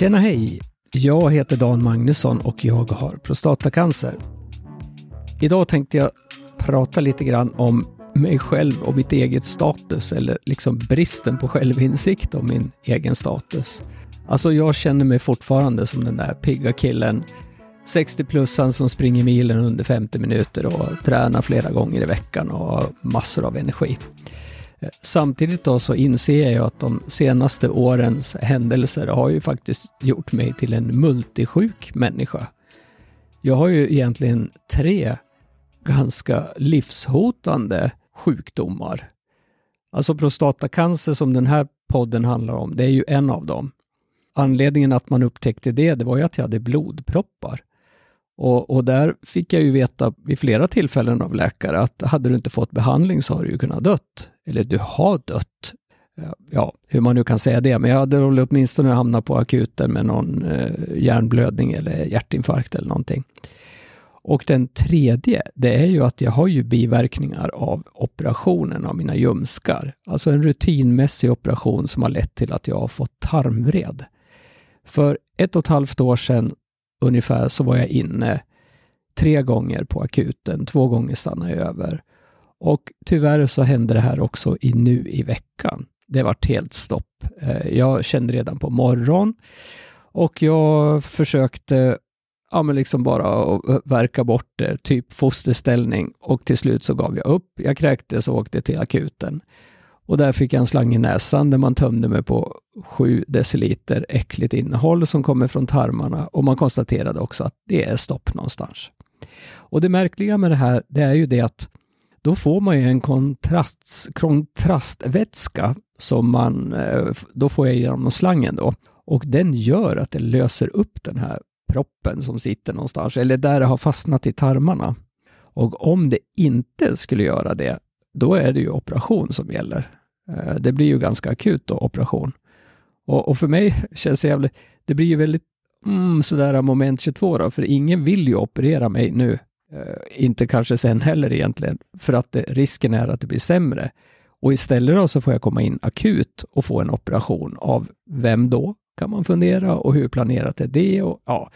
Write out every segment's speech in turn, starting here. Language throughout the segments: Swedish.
Tjena hej! Jag heter Dan Magnusson och jag har prostatacancer. Idag tänkte jag prata lite grann om mig själv och mitt eget status eller liksom bristen på självinsikt om min egen status. Alltså jag känner mig fortfarande som den där pigga killen 60-plussan som springer milen under 50 minuter och tränar flera gånger i veckan och har massor av energi. Eh, samtidigt då så inser jag att de senaste årens händelser har ju faktiskt gjort mig till en multisjuk människa. Jag har ju egentligen tre ganska livshotande sjukdomar. Alltså prostatacancer som den här podden handlar om, det är ju en av dem. Anledningen att man upptäckte det, det var ju att jag hade blodproppar. Och, och, där fick jag ju veta vid flera tillfällen av läkare att hade du inte fått behandling så har du ju kunnat dött. Eller du har dött. Eh, ja, hur man nu kan säga det, men jag hade väl åtminstone hamnat på akuten med någon eh, hjärnblödning eller hjärtinfarkt eller någonting. Och den tredje, det är ju att jag har ju biverkningar av operationen av mina ljumskar. Alltså en rutinmässig operation som har lett till att jag har fått tarmvred. För ett och ett halvt år sedan ungefär så var jag inne tre gånger på akuten, två gånger stannade jag över. Och tyvärr så hände det här också i nu i veckan. Det vart helt stopp. Eh, jag kände redan på morgon och jag försökte ja, men liksom bara verka bort det, typ fosterställning och till slut så gav jag upp. Jag kräktes och åkte till akuten. Och där fick jag en slang i näsan där man tömde mig på 7 deciliter äckligt innehåll som kommer från tarmarna och man konstaterade också att det är stopp någonstans. Och det märkliga med det här, det är ju det att då får man ju en kontrasts, kontrastvätska som man, eh, då får jag genom slangen då. Och den gör att det löser upp den här proppen som sitter någonstans, eller där det har fastnat i tarmarna. Och om det inte skulle göra det, då är det ju operation som gäller. Eh, det blir ju ganska akut då, operation. Och, och för mig känns det jävligt, det blir ju väldigt mm, sådär moment 22 då, för ingen vill ju operera mig nu. Uh, inte kanske sen heller egentligen, för att det, risken är att det blir sämre. Och istället då så får jag komma in akut och få en operation av vem då? Kan man fundera och hur planerat är det? Och, ja,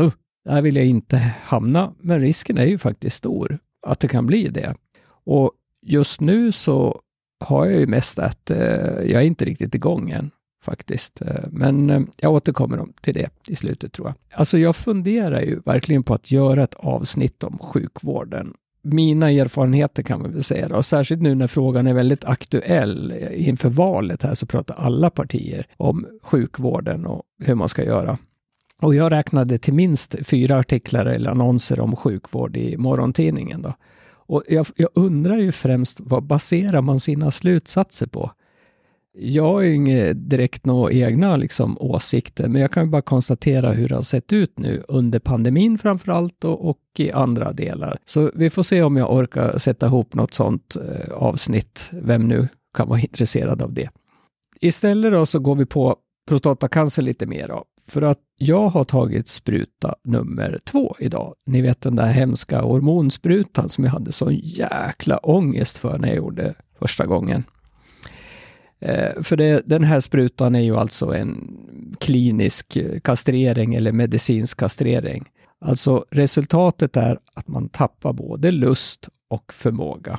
uh, där vill jag inte hamna, men risken är ju faktiskt stor att det kan bli det. Och just nu så har jag ju mest att eh, jag är inte riktigt igång än faktiskt. Eh, men eh, jag återkommer till det i slutet tror jag. Alltså jag funderar ju verkligen på att göra ett avsnitt om sjukvården. Mina erfarenheter kan man väl säga då, och särskilt nu när frågan är väldigt aktuell eh, inför valet här så pratar alla partier om sjukvården och hur man ska göra. Och jag räknade till minst fyra artiklar eller annonser om sjukvård i morgontidningen. Då. Och jag, jag, undrar ju främst vad baserar man sina slutsatser på? Jag har ju inget direkt några egna liksom, åsikter, men jag kan ju bara konstatera hur det har sett ut nu under pandemin framför allt och, och, i andra delar. Så vi får se om jag orkar sätta ihop något sånt eh, avsnitt, vem nu kan vara intresserad av det. Istället då så går vi på prostatacancer lite mer. av. För att jag har tagit spruta nummer två idag. Ni vet den där hemska hormonsprutan som jag hade sån jäkla ångest för när jag gjorde första gången. Eh, för det, den här sprutan är ju alltså en klinisk eh, kastrering eller medicinsk kastrering. Alltså resultatet är att man tappar både lust och förmåga.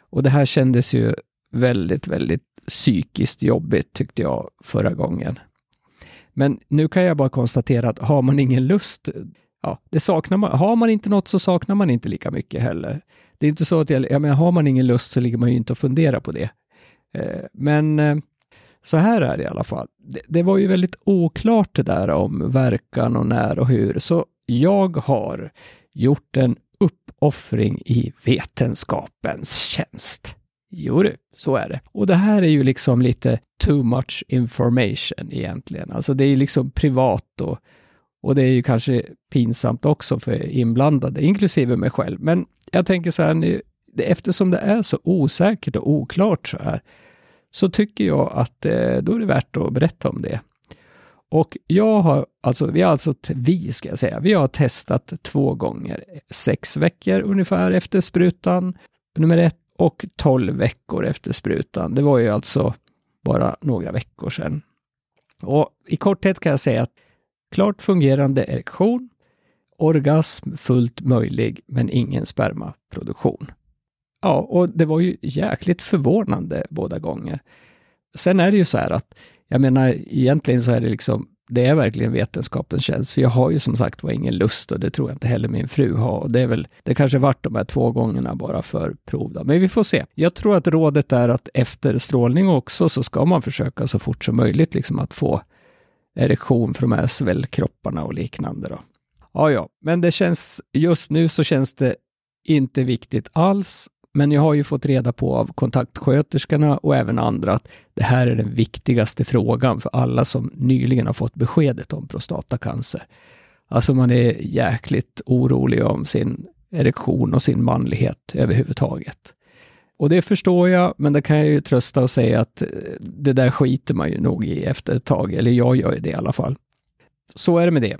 Och det här kändes ju väldigt, väldigt psykiskt jobbigt tyckte jag förra gången. Men nu kan jag bara konstatera att har man ingen lust, ja, det saknar man. Har man inte något så saknar man inte lika mycket heller. Det är inte så att jag, jag menar, har man ingen lust så ligger man ju inte och funderar på det. Eh, men eh, så här är det i alla fall. Det, det, var ju väldigt oklart det där om verkan och när och hur, så jag har gjort en uppoffring i vetenskapens tjänst. Jo du, så är det. Och det här är ju liksom lite too much information egentligen. Alltså det är liksom privat och, och det är ju kanske pinsamt också för inblandade, inklusive mig själv. Men jag tänker så här, nu, eftersom det är så osäkert och oklart så här, så tycker jag att eh, då är det värt att berätta om det. Och jag har, alltså vi har alltså, vi ska jag säga, vi har testat två gånger, sex veckor ungefär efter sprutan nummer ett och 12 veckor efter sprutan. Det var ju alltså bara några veckor sedan. Och i korthet kan jag säga att klart fungerande erektion, orgasm fullt möjlig, men ingen spermaproduktion. Ja, och det var ju jäkligt förvånande båda gånger. Sen är det ju så här att, jag menar, egentligen så är det liksom, det är verkligen vetenskapens tjänst, för jag har ju som sagt var ingen lust och det tror jag inte heller min fru har. Och det är väl, det kanske varit de här två gångerna bara för prov då. Men vi får se. Jag tror att rådet är att efter strålning också så ska man försöka så fort som möjligt liksom att få erektion för de här svällkropparna och liknande då. Ja, ja, men det känns, just nu så känns det inte viktigt alls. Men jag har ju fått reda på av kontaktsköterskorna och även andra att det här är den viktigaste frågan för alla som nyligen har fått beskedet om prostatacancer. Alltså man är jäkligt orolig om sin erektion och sin manlighet överhuvudtaget. Och det förstår jag, men det kan jag ju trösta och säga att eh, det där skiter man ju nog i efter ett tag, eller jag gör ju det i alla fall. Så är det med det.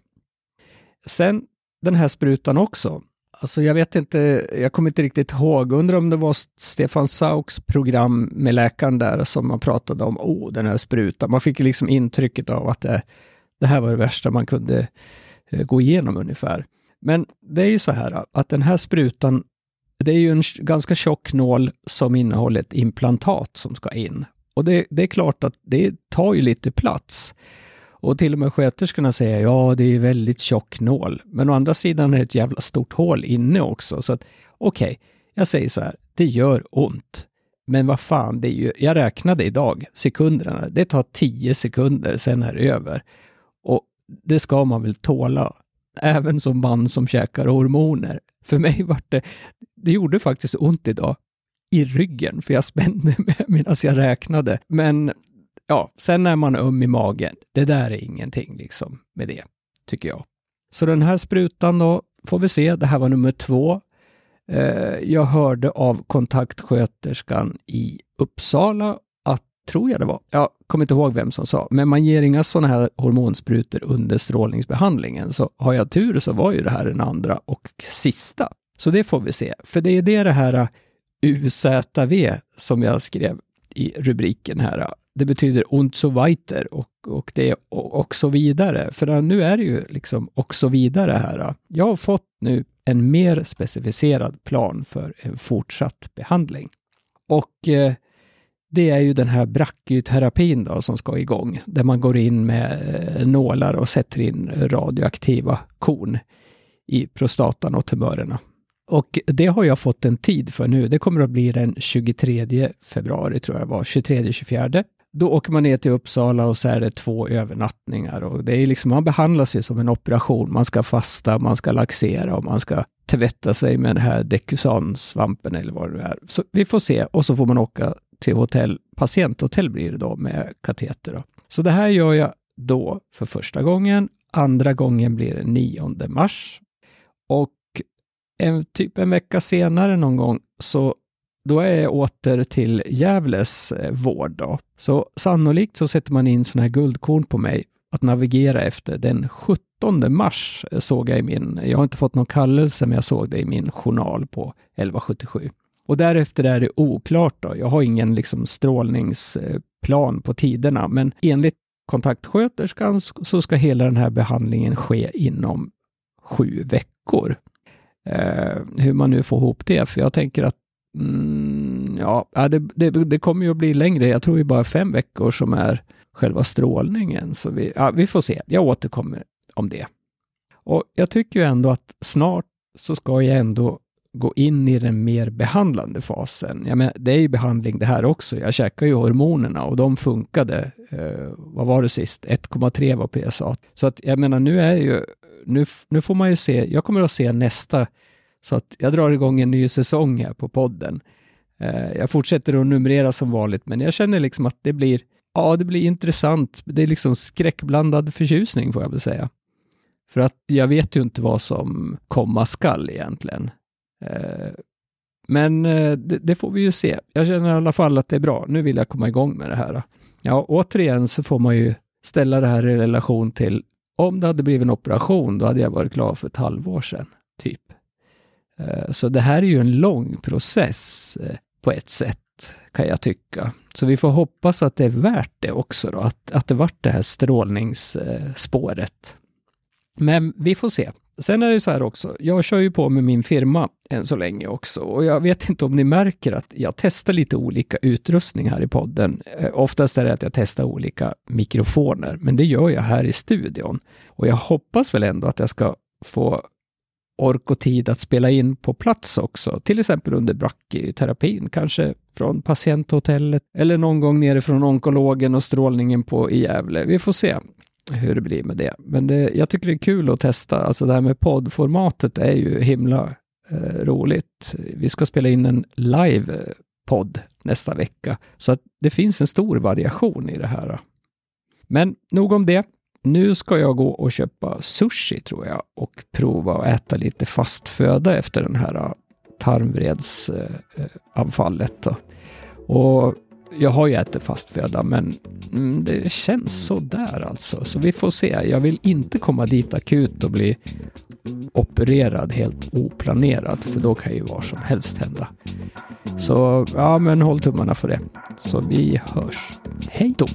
Sen den här sprutan också. Alltså jag vet inte, jag kommer inte riktigt ihåg, undrar om det var Stefan Sauks program med läkaren där som man pratade om, oh den här sprutan. Man fick liksom intrycket av att det, det här var det värsta man kunde eh, gå igenom ungefär. Men det är ju så här att den här sprutan, det är ju en ganska tjock nål som innehåller ett implantat som ska in. Och det, det är klart att det tar ju lite plats. Och till och med sköterskorna säger ja, det är väldigt tjock nål. Men å andra sidan är det ett jävla stort hål inne också. Så att okej, okay, jag säger så här, det gör ont. Men vad fan, det är ju, jag räknade idag, sekunderna. Det tar tio sekunder, sen är det över. Och det ska man väl tåla, även som man som käkar hormoner. För mig var det, det gjorde faktiskt ont idag i ryggen, för jag spände mig medan jag räknade. Men ja, sen är man öm i magen. Det där är ingenting liksom med det, tycker jag. Så den här sprutan då, får vi se. Det här var nummer två. Eh, jag hörde av kontaktsköterskan i Uppsala att, tror jag det var, jag kommer inte ihåg vem som sa, men man ger inga sådana här hormonsprutor under strålningsbehandlingen. Så har jag tur så var ju det här den andra och sista. Så det får vi se. För det är det det här uh, UZV som jag skrev i rubriken här uh, det betyder und so weiter och, och det är och, och så vidare. För nu är det ju liksom och så vidare här. Jag har fått nu en mer specificerad plan för en fortsatt behandling. Och eh, det är ju den här brachyterapin då som ska igång, där man går in med eh, nålar och sätter in radioaktiva korn i prostatan och tumörerna. Och det har jag fått en tid för nu. Det kommer att bli den 23 februari, tror jag var, 23-24. Då åker man ner till Uppsala och så är det två övernattningar. Och det är liksom, man behandlas ju som en operation. Man ska fasta, man ska laxera och man ska tvätta sig med den här dekusansvampen eller vad det är. Så vi får se. Och så får man åka till hotell, patienthotell blir det då med kateter. Då. Så det här gör jag då för första gången. Andra gången blir det 9 mars. Och en, typ en vecka senare någon gång så då är jag åter till Gävles eh, vård. Då. Så sannolikt så sätter man in sådana här guldkorn på mig att navigera efter. Den 17 mars eh, såg jag i min, jag har inte fått någon kallelse, men jag såg det i min journal på 1177. Och därefter är det oklart då. Jag har ingen liksom strålningsplan på tiderna, men enligt kontaktsköterskan så ska hela den här behandlingen ske inom sju veckor. Eh, hur man nu får ihop det, för jag tänker att Mm, ja, det, det, det, kommer ju att bli längre. Jag tror ju bara fem veckor som är själva strålningen. Så vi, ja, vi får se. Jag återkommer om det. Och jag tycker ju ändå att snart så ska jag ändå gå in i den mer behandlande fasen. Ja, men det är ju behandling det här också. Jag käkar ju hormonerna och de funkade. Eh, vad var det sist? 1,3 var PSA. Så att jag menar, nu är ju, nu, nu får man ju se, jag kommer att se nästa så att jag drar igång en ny säsong här på podden. Eh, jag fortsätter att numrera som vanligt, men jag känner liksom att det blir, ja, det blir intressant. Det är liksom skräckblandad förtjusning får jag väl säga. För att jag vet ju inte vad som komma skall egentligen. Eh, men eh, det, det, får vi ju se. Jag känner i alla fall att det är bra. Nu vill jag komma igång med det här. Ja, återigen så får man ju ställa det här i relation till om det hade blivit en operation, då hade jag varit klar för ett halvår sedan, typ. Eh, så det här är ju en lång process eh, på ett sätt. kan jag tycka. Så vi får hoppas att det är värt det också då, att, att det vart det här strålningsspåret. Men vi får se. Sen är det så här också, jag kör ju på med min firma än så länge också och jag vet inte om ni märker att jag testar lite olika utrustning här i podden. Eh, oftast är det att jag testar olika mikrofoner, men det gör jag här i studion. Och jag hoppas väl ändå att jag ska få ork och tid att spela in på plats också, till exempel under brachyterapin, kanske från patienthotellet eller någon gång nere från onkologen och strålningen på i Gävle. Vi får se hur det blir med det. Men det, jag tycker det är kul att testa. Alltså det här med poddformatet är ju himla eh, roligt. Vi ska spela in en live-podd eh, nästa vecka, så att det finns en stor variation i det här. Men nog om det. Nu ska jag gå och köpa sushi tror jag och prova att äta lite fast föda efter den här äh, tarmvredsanfallet. Och jag har ju ätit fast föda, men mm, det känns så där alltså. Så vi får se. Jag vill inte komma dit akut och bli opererad helt oplanerad, för då kan ju vad som helst hända. Så ja, men håll tummarna för det. Så vi hörs. Hej då!